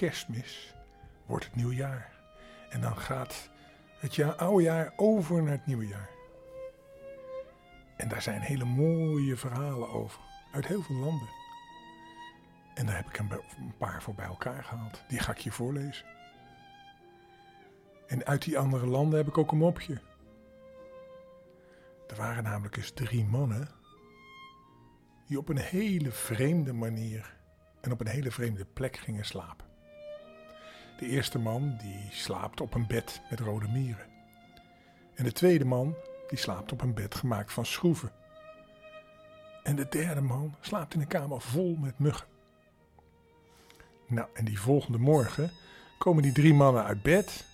kerstmis wordt het nieuwjaar. En dan gaat het jaar, oude jaar over naar het nieuwe jaar. En daar zijn hele mooie verhalen over. Uit heel veel landen. En daar heb ik een paar voor bij elkaar gehaald. Die ga ik je voorlezen. En uit die andere landen heb ik ook een mopje. Er waren namelijk eens drie mannen die op een hele vreemde manier en op een hele vreemde plek gingen slapen. De eerste man die slaapt op een bed met rode mieren. En de tweede man die slaapt op een bed gemaakt van schroeven. En de derde man slaapt in een kamer vol met muggen. Nou, en die volgende morgen komen die drie mannen uit bed.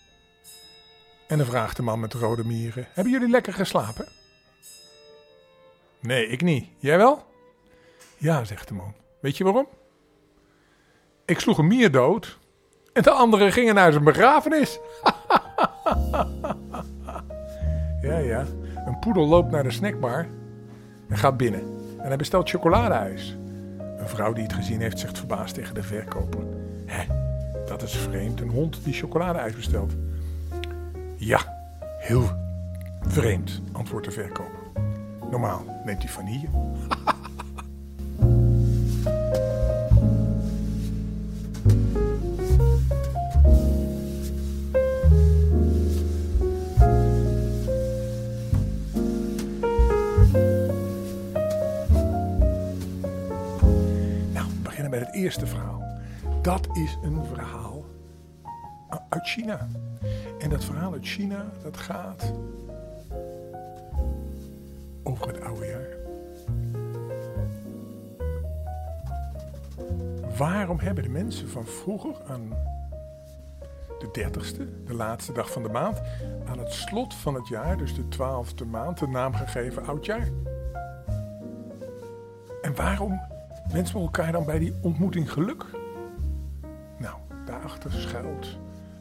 En dan vraagt de man met de rode mieren: Hebben jullie lekker geslapen? Nee, ik niet. Jij wel? Ja, zegt de man. Weet je waarom? Ik sloeg een mier dood. En de anderen gingen naar zijn begrafenis. ja, ja. Een poedel loopt naar de snackbar en gaat binnen. En hij bestelt chocoladeijs. Een vrouw die het gezien heeft zegt verbaasd tegen de verkoper. Hé, dat is vreemd. Een hond die chocoladeijs bestelt. Ja, heel vreemd, antwoordt de verkoper. Normaal neemt hij vanille. is een verhaal uit China. En dat verhaal uit China, dat gaat over het oude jaar. Waarom hebben de mensen van vroeger aan de dertigste, de laatste dag van de maand, aan het slot van het jaar, dus de twaalfde maand, de naam gegeven oudjaar? En waarom wensen we elkaar dan bij die ontmoeting geluk?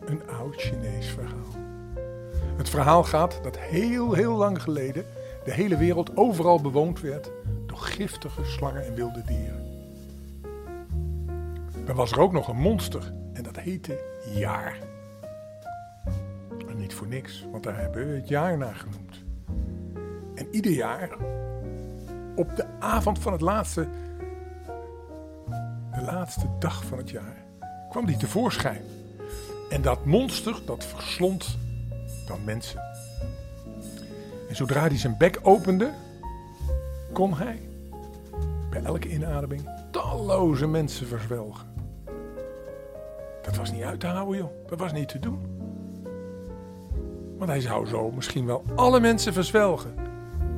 Een oud Chinees verhaal. Het verhaal gaat dat heel, heel lang geleden de hele wereld overal bewoond werd door giftige slangen en wilde dieren. Dan was er ook nog een monster en dat heette Jaar. En niet voor niks, want daar hebben we het jaar naar genoemd. En ieder jaar, op de avond van het laatste de laatste dag van het jaar, kwam die tevoorschijn. En dat monster, dat verslond dan mensen. En zodra hij zijn bek opende, kon hij bij elke inademing talloze mensen verzwelgen. Dat was niet uit te houden, joh. Dat was niet te doen. Want hij zou zo misschien wel alle mensen verzwelgen,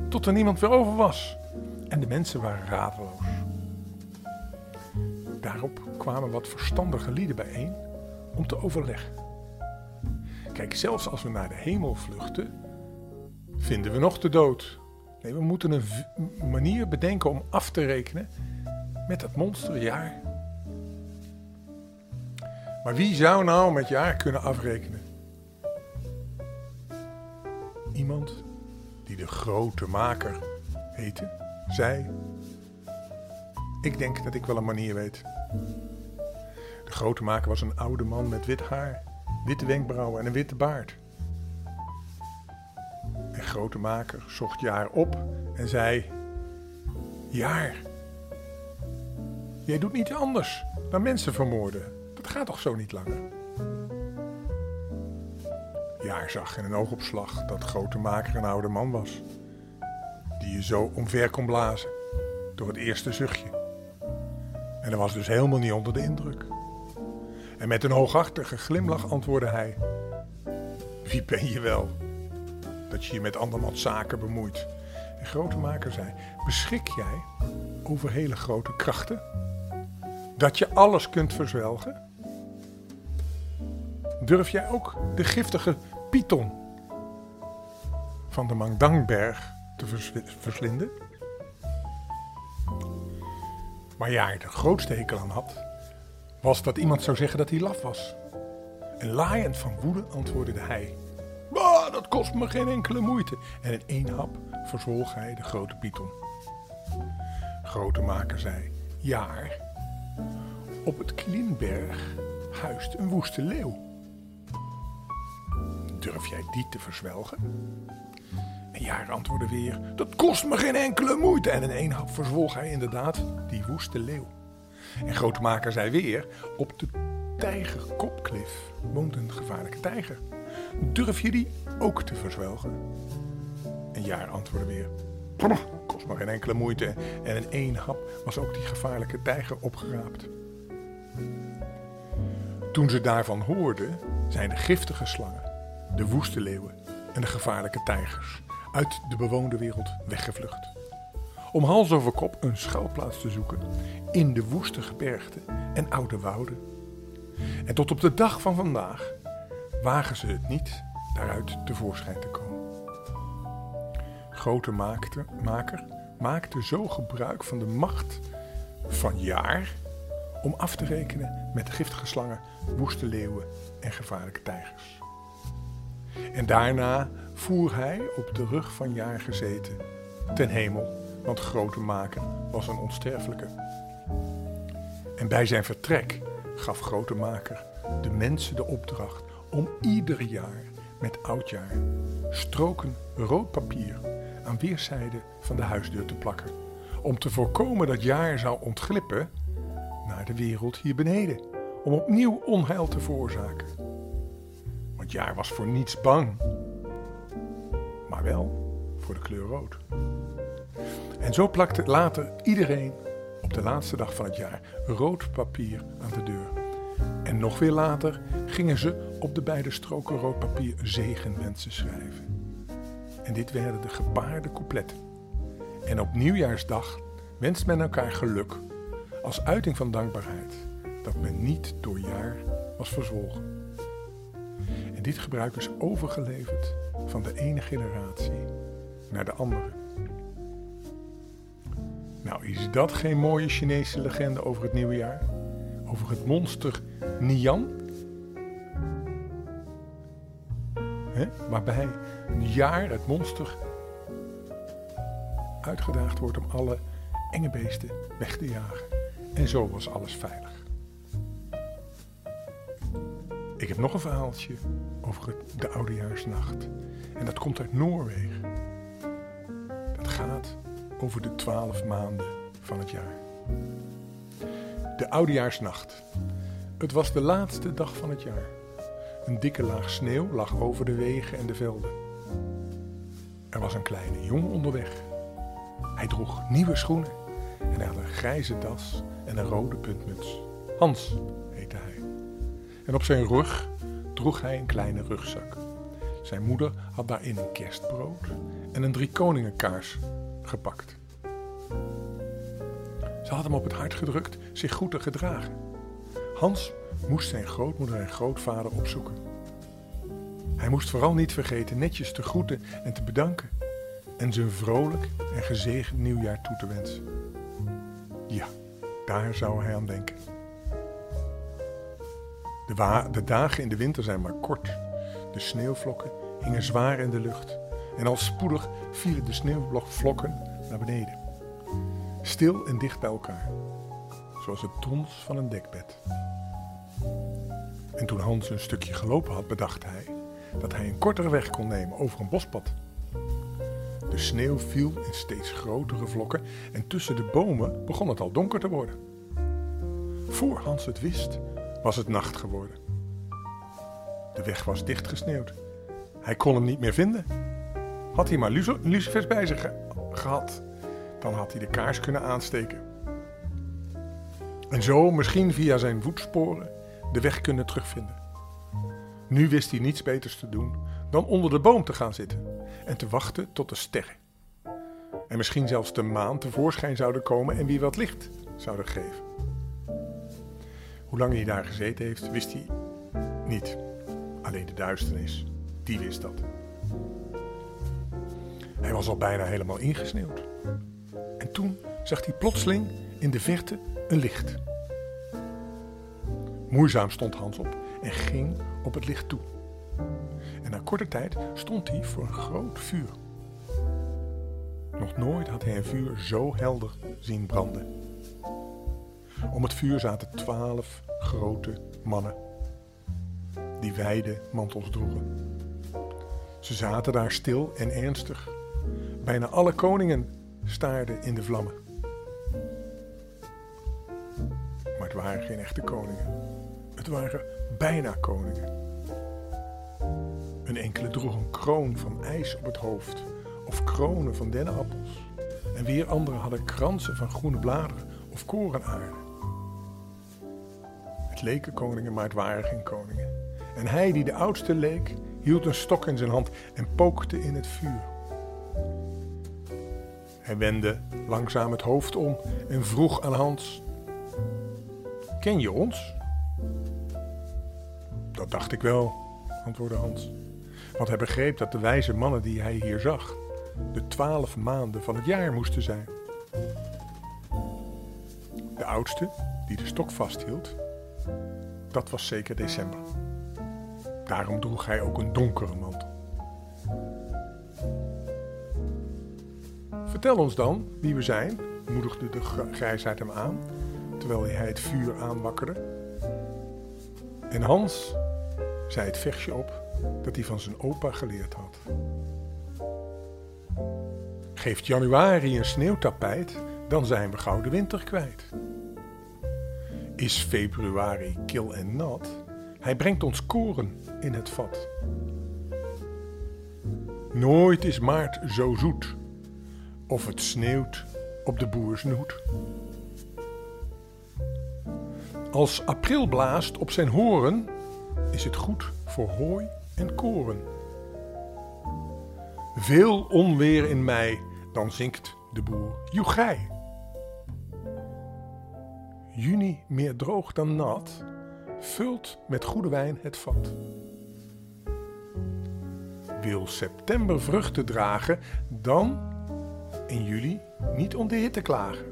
tot er niemand weer over was. En de mensen waren radeloos. Daarop kwamen wat verstandige lieden bijeen om te overleggen. Kijk, zelfs als we naar de hemel vluchten, vinden we nog de dood. Nee, we moeten een manier bedenken om af te rekenen met dat monsterjaar. Maar wie zou nou met jaar kunnen afrekenen? Iemand die de grote maker heette, zei ik denk dat ik wel een manier weet. De grote maker was een oude man met wit haar, witte wenkbrauwen en een witte baard. En grote maker zocht Jaar op en zei: Jaar, jij doet niet anders dan mensen vermoorden. Dat gaat toch zo niet langer? Jaar zag in een oogopslag dat grote maker een oude man was, die je zo omver kon blazen door het eerste zuchtje. En hij was dus helemaal niet onder de indruk. En met een hooghartige glimlach antwoordde hij: Wie ben je wel? Dat je je met andermans zaken bemoeit. En Grotemaker zei: Beschik jij over hele grote krachten? Dat je alles kunt verzwelgen? Durf jij ook de giftige Python van de Mangdangberg te verslinden? Waar Jaar de grootste hekel aan had, was dat iemand zou zeggen dat hij laf was. En laaiend van woede antwoordde hij: Bah, dat kost me geen enkele moeite. En in één hap verzwolg hij de grote python. Grote maker zei: Jaar, op het Klinberg huist een woeste leeuw. Durf jij die te verzwelgen? En Jaar antwoordde weer: Dat kost me geen enkele moeite. En in één hap verzwolg hij inderdaad die woeste leeuw. En Grootmaker zei weer: Op de Tijgerkopklif woont een gevaarlijke tijger. Durf je die ook te verzwelgen? En Jaar antwoordde weer: Kost me geen enkele moeite. En in één hap was ook die gevaarlijke tijger opgeraapt. Toen ze daarvan hoorden, zijn de giftige slangen, de woeste leeuwen en de gevaarlijke tijgers uit de bewoonde wereld weggevlucht. Om hals over kop een schuilplaats te zoeken in de woeste gebergten en oude wouden. En tot op de dag van vandaag wagen ze het niet daaruit tevoorschijn te komen. Grote maakte, maker maakte zo gebruik van de macht van jaar om af te rekenen met giftige slangen, woeste leeuwen en gevaarlijke tijgers. En daarna voer hij op de rug van jaar gezeten ten hemel, want grote maker was een onsterfelijke. En bij zijn vertrek gaf grote maker de mensen de opdracht om ieder jaar met oudjaar stroken rood papier aan weerszijden van de huisdeur te plakken, om te voorkomen dat jaar zou ontglippen naar de wereld hier beneden, om opnieuw onheil te veroorzaken. Want jaar was voor niets bang, maar wel voor de kleur rood. En zo plakte later iedereen op de laatste dag van het jaar rood papier aan de deur. En nog weer later gingen ze op de beide stroken rood papier zegenwensen schrijven. En dit werden de gepaarde coupletten. En op nieuwjaarsdag wenst men elkaar geluk als uiting van dankbaarheid dat men niet door jaar was verzwolgen. En dit gebruik is overgeleverd van de ene generatie naar de andere. Nou, is dat geen mooie Chinese legende over het nieuwe jaar? Over het monster Nian? Waarbij een jaar het monster uitgedaagd wordt om alle enge beesten weg te jagen. En zo was alles veilig. Ik heb nog een verhaaltje over de Oudejaarsnacht. En dat komt uit Noorwegen. Dat gaat over de twaalf maanden van het jaar. De Oudejaarsnacht. Het was de laatste dag van het jaar. Een dikke laag sneeuw lag over de wegen en de velden. Er was een kleine jongen onderweg. Hij droeg nieuwe schoenen en hij had een grijze das en een rode puntmuts. Hans heette hij. En op zijn rug droeg hij een kleine rugzak. Zijn moeder had daarin een kerstbrood en een drie koningenkaars gepakt. Ze had hem op het hart gedrukt zich goed te gedragen. Hans moest zijn grootmoeder en grootvader opzoeken. Hij moest vooral niet vergeten netjes te groeten en te bedanken en ze een vrolijk en gezegend nieuwjaar toe te wensen. Ja, daar zou hij aan denken. De, dagen in de winter zijn maar kort. De sneeuwvlokken hingen zwaar in de lucht. En al spoedig vielen de sneeuwvlokken naar beneden. Stil en dicht bij elkaar. Zoals het tons van een dekbed. En toen Hans een stukje gelopen had, bedacht hij dat hij een kortere weg kon nemen over een bospad. De sneeuw viel in steeds grotere vlokken en tussen de bomen begon het al donker te worden. Voor Hans het wist, was het nacht geworden. De weg was dichtgesneeuwd. Hij kon hem niet meer vinden. Had hij maar lucifers bij zich gehad, dan had hij de kaars kunnen aansteken. En zo misschien via zijn voetsporen de weg kunnen terugvinden. Nu wist hij niets beters te doen dan onder de boom te gaan zitten en te wachten tot de sterren. En misschien zelfs de maan tevoorschijn zouden komen en wie wat licht zouden geven. Hoe lang hij daar gezeten heeft, wist hij niet. Alleen de duisternis, die wist dat. Hij was al bijna helemaal ingesneeuwd. En toen zag hij plotseling in de verte een licht. Moeizaam stond Hans op en ging op het licht toe. En na korte tijd stond hij voor een groot vuur. Nog nooit had hij een vuur zo helder zien branden. Om het vuur zaten twaalf grote mannen, die wijde mantels droegen. Ze zaten daar stil en ernstig. Bijna alle koningen staarden in de vlammen. Maar het waren geen echte koningen. Het waren bijna koningen. Een enkele droeg een kroon van ijs op het hoofd of kronen van dennenappels. En weer anderen hadden kransen van groene bladeren of korenaarden. Leken koningen, maar het waren geen koningen. En hij die de oudste leek, hield een stok in zijn hand en pookte in het vuur. Hij wendde langzaam het hoofd om en vroeg aan Hans: Ken je ons? Dat dacht ik wel, antwoordde Hans. Want hij begreep dat de wijze mannen die hij hier zag, de twaalf maanden van het jaar moesten zijn. De oudste, die de stok vasthield, dat was zeker december. Daarom droeg hij ook een donkere mantel. Vertel ons dan wie we zijn, moedigde de grijsaard hem aan, terwijl hij het vuur aanwakkerde. En Hans zei het versje op dat hij van zijn opa geleerd had. Geeft januari een sneeuwtapijt, dan zijn we gauw de winter kwijt. Is februari kil en nat, hij brengt ons koren in het vat. Nooit is maart zo zoet, of het sneeuwt op de boersnoet. Als april blaast op zijn horen, is het goed voor hooi en koren. Veel onweer in mei, dan zinkt de boer joegij. Juni meer droog dan nat, vult met goede wijn het vat. Wil september vruchten dragen, dan in juli niet om de hitte klagen.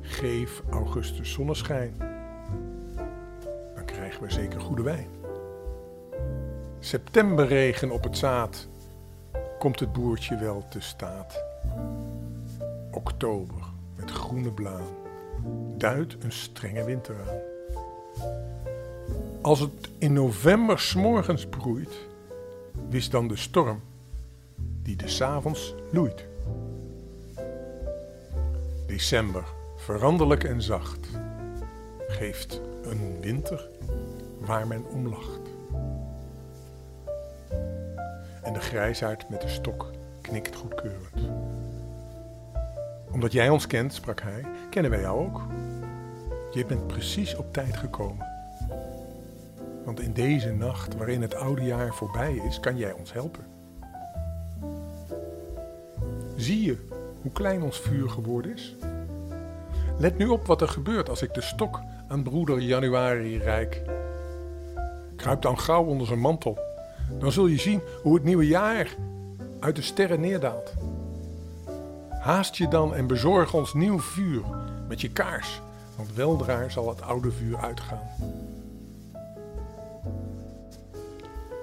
Geef augustus zonneschijn, dan krijgen we zeker goede wijn. Septemberregen op het zaad, komt het boertje wel te staat. Oktober met groene blaam duidt een strenge winter aan. Als het in november s'morgens broeit, wist dan de storm die des avonds loeit. December, veranderlijk en zacht, geeft een winter waar men om lacht. En de grijsaard met de stok knikt goedkeurend. Omdat jij ons kent, sprak hij, kennen wij jou ook. Je bent precies op tijd gekomen. Want in deze nacht waarin het oude jaar voorbij is, kan jij ons helpen. Zie je hoe klein ons vuur geworden is? Let nu op wat er gebeurt als ik de stok aan broeder Januari reik. Kruip dan gauw onder zijn mantel. Dan zul je zien hoe het nieuwe jaar uit de sterren neerdaalt. Haast je dan en bezorg ons nieuw vuur met je kaars, want weldra zal het oude vuur uitgaan.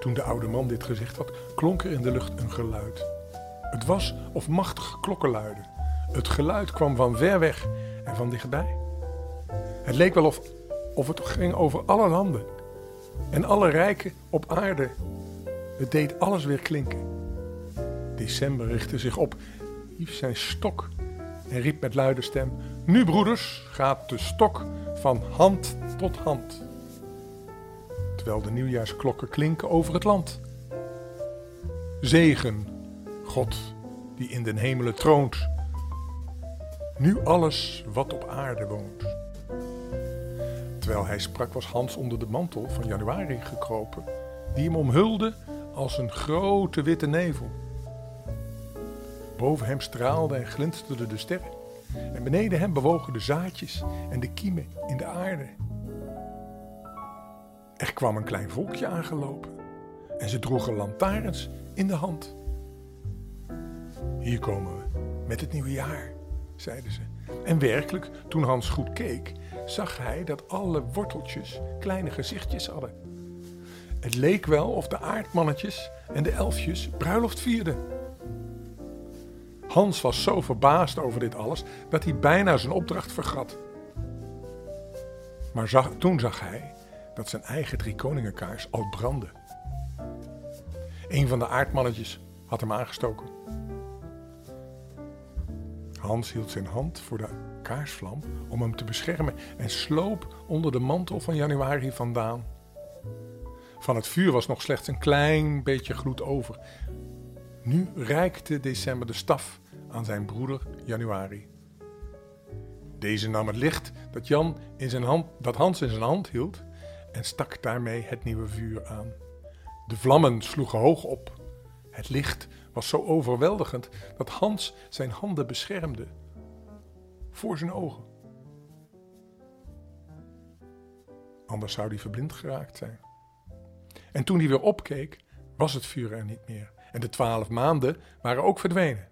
Toen de oude man dit gezegd had, klonk er in de lucht een geluid. Het was of machtige klokken luiden. Het geluid kwam van ver weg en van dichtbij. Het leek wel of, of het ging over alle landen en alle rijken op aarde. Het deed alles weer klinken. December richtte zich op, hief zijn stok en riep met luide stem: Nu, broeders, gaat de stok van hand tot hand. Terwijl de nieuwjaarsklokken klinken over het land. Zegen, God die in den hemelen troont. Nu alles wat op aarde woont. Terwijl hij sprak was Hans onder de mantel van januari gekropen, die hem omhulde als een grote witte nevel. Boven hem straalden en glinsterden de sterren. En beneden hem bewogen de zaadjes en de kiemen in de aarde. Er kwam een klein volkje aangelopen en ze droegen lantaarns in de hand. Hier komen we, met het nieuwe jaar, zeiden ze. En werkelijk, toen Hans goed keek, zag hij dat alle worteltjes kleine gezichtjes hadden. Het leek wel of de aardmannetjes en de elfjes bruiloft vierden. Hans was zo verbaasd over dit alles dat hij bijna zijn opdracht vergat. Maar zag, toen zag hij dat zijn eigen driekoningenkaars al brandde. Een van de aardmannetjes had hem aangestoken. Hans hield zijn hand voor de kaarsvlam om hem te beschermen en sloop onder de mantel van januari vandaan. Van het vuur was nog slechts een klein beetje gloed over. Nu reikte december de staf aan zijn broeder januari. Deze nam het licht dat, Jan in zijn hand, dat Hans in zijn hand hield en stak daarmee het nieuwe vuur aan. De vlammen sloegen hoog op. Het licht was zo overweldigend dat Hans zijn handen beschermde voor zijn ogen. Anders zou hij verblind geraakt zijn. En toen hij weer opkeek, was het vuur er niet meer. En de twaalf maanden waren ook verdwenen.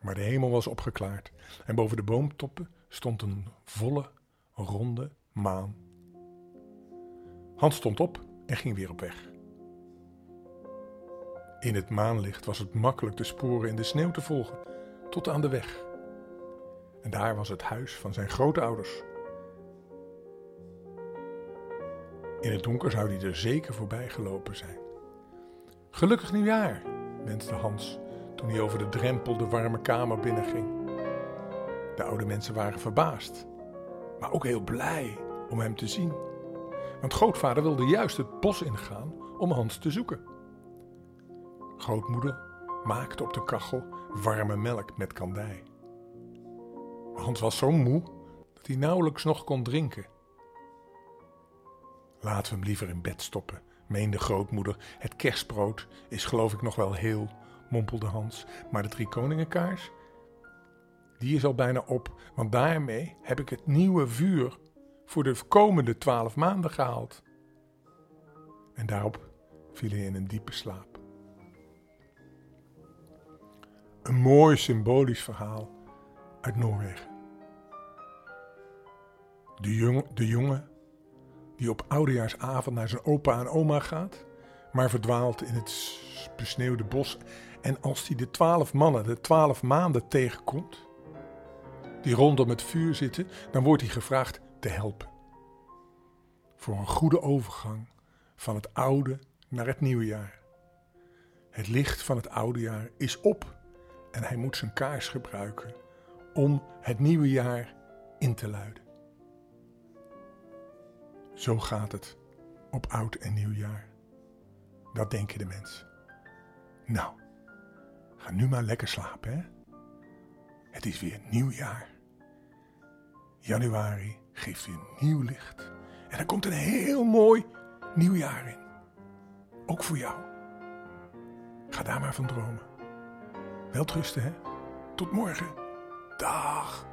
Maar de hemel was opgeklaard en boven de boomtoppen stond een volle, ronde maan. Hans stond op en ging weer op weg. In het maanlicht was het makkelijk de sporen in de sneeuw te volgen, tot aan de weg. En daar was het huis van zijn grootouders. In het donker zou hij er zeker voorbij gelopen zijn. Gelukkig nieuwjaar, wenste Hans toen hij over de drempel de warme kamer binnenging. De oude mensen waren verbaasd, maar ook heel blij om hem te zien. Want grootvader wilde juist het bos ingaan om Hans te zoeken. Grootmoeder maakte op de kachel warme melk met kandij. Hans was zo moe dat hij nauwelijks nog kon drinken. Laten we hem liever in bed stoppen, meende grootmoeder. Het kerstbrood is geloof ik nog wel heel, mompelde Hans. Maar de drie koningenkaars, die is al bijna op, want daarmee heb ik het nieuwe vuur voor de komende twaalf maanden gehaald. En daarop viel hij in een diepe slaap. Een mooi symbolisch verhaal uit Noorwegen. De, jong, de jongen die op oudejaarsavond naar zijn opa en oma gaat, maar verdwaalt in het besneeuwde bos. En als hij de twaalf mannen, de twaalf maanden tegenkomt, die rondom het vuur zitten, dan wordt hij gevraagd te helpen. Voor een goede overgang van het oude naar het nieuwe jaar. Het licht van het oude jaar is op en hij moet zijn kaars gebruiken om het nieuwe jaar in te luiden. Zo gaat het op oud en nieuw jaar. Dat denken de mensen. Nou, ga nu maar lekker slapen, hè? Het is weer nieuw jaar. Januari geeft weer nieuw licht. En er komt een heel mooi nieuw jaar in. Ook voor jou. Ga daar maar van dromen. Welterusten, hè? Tot morgen. Dag.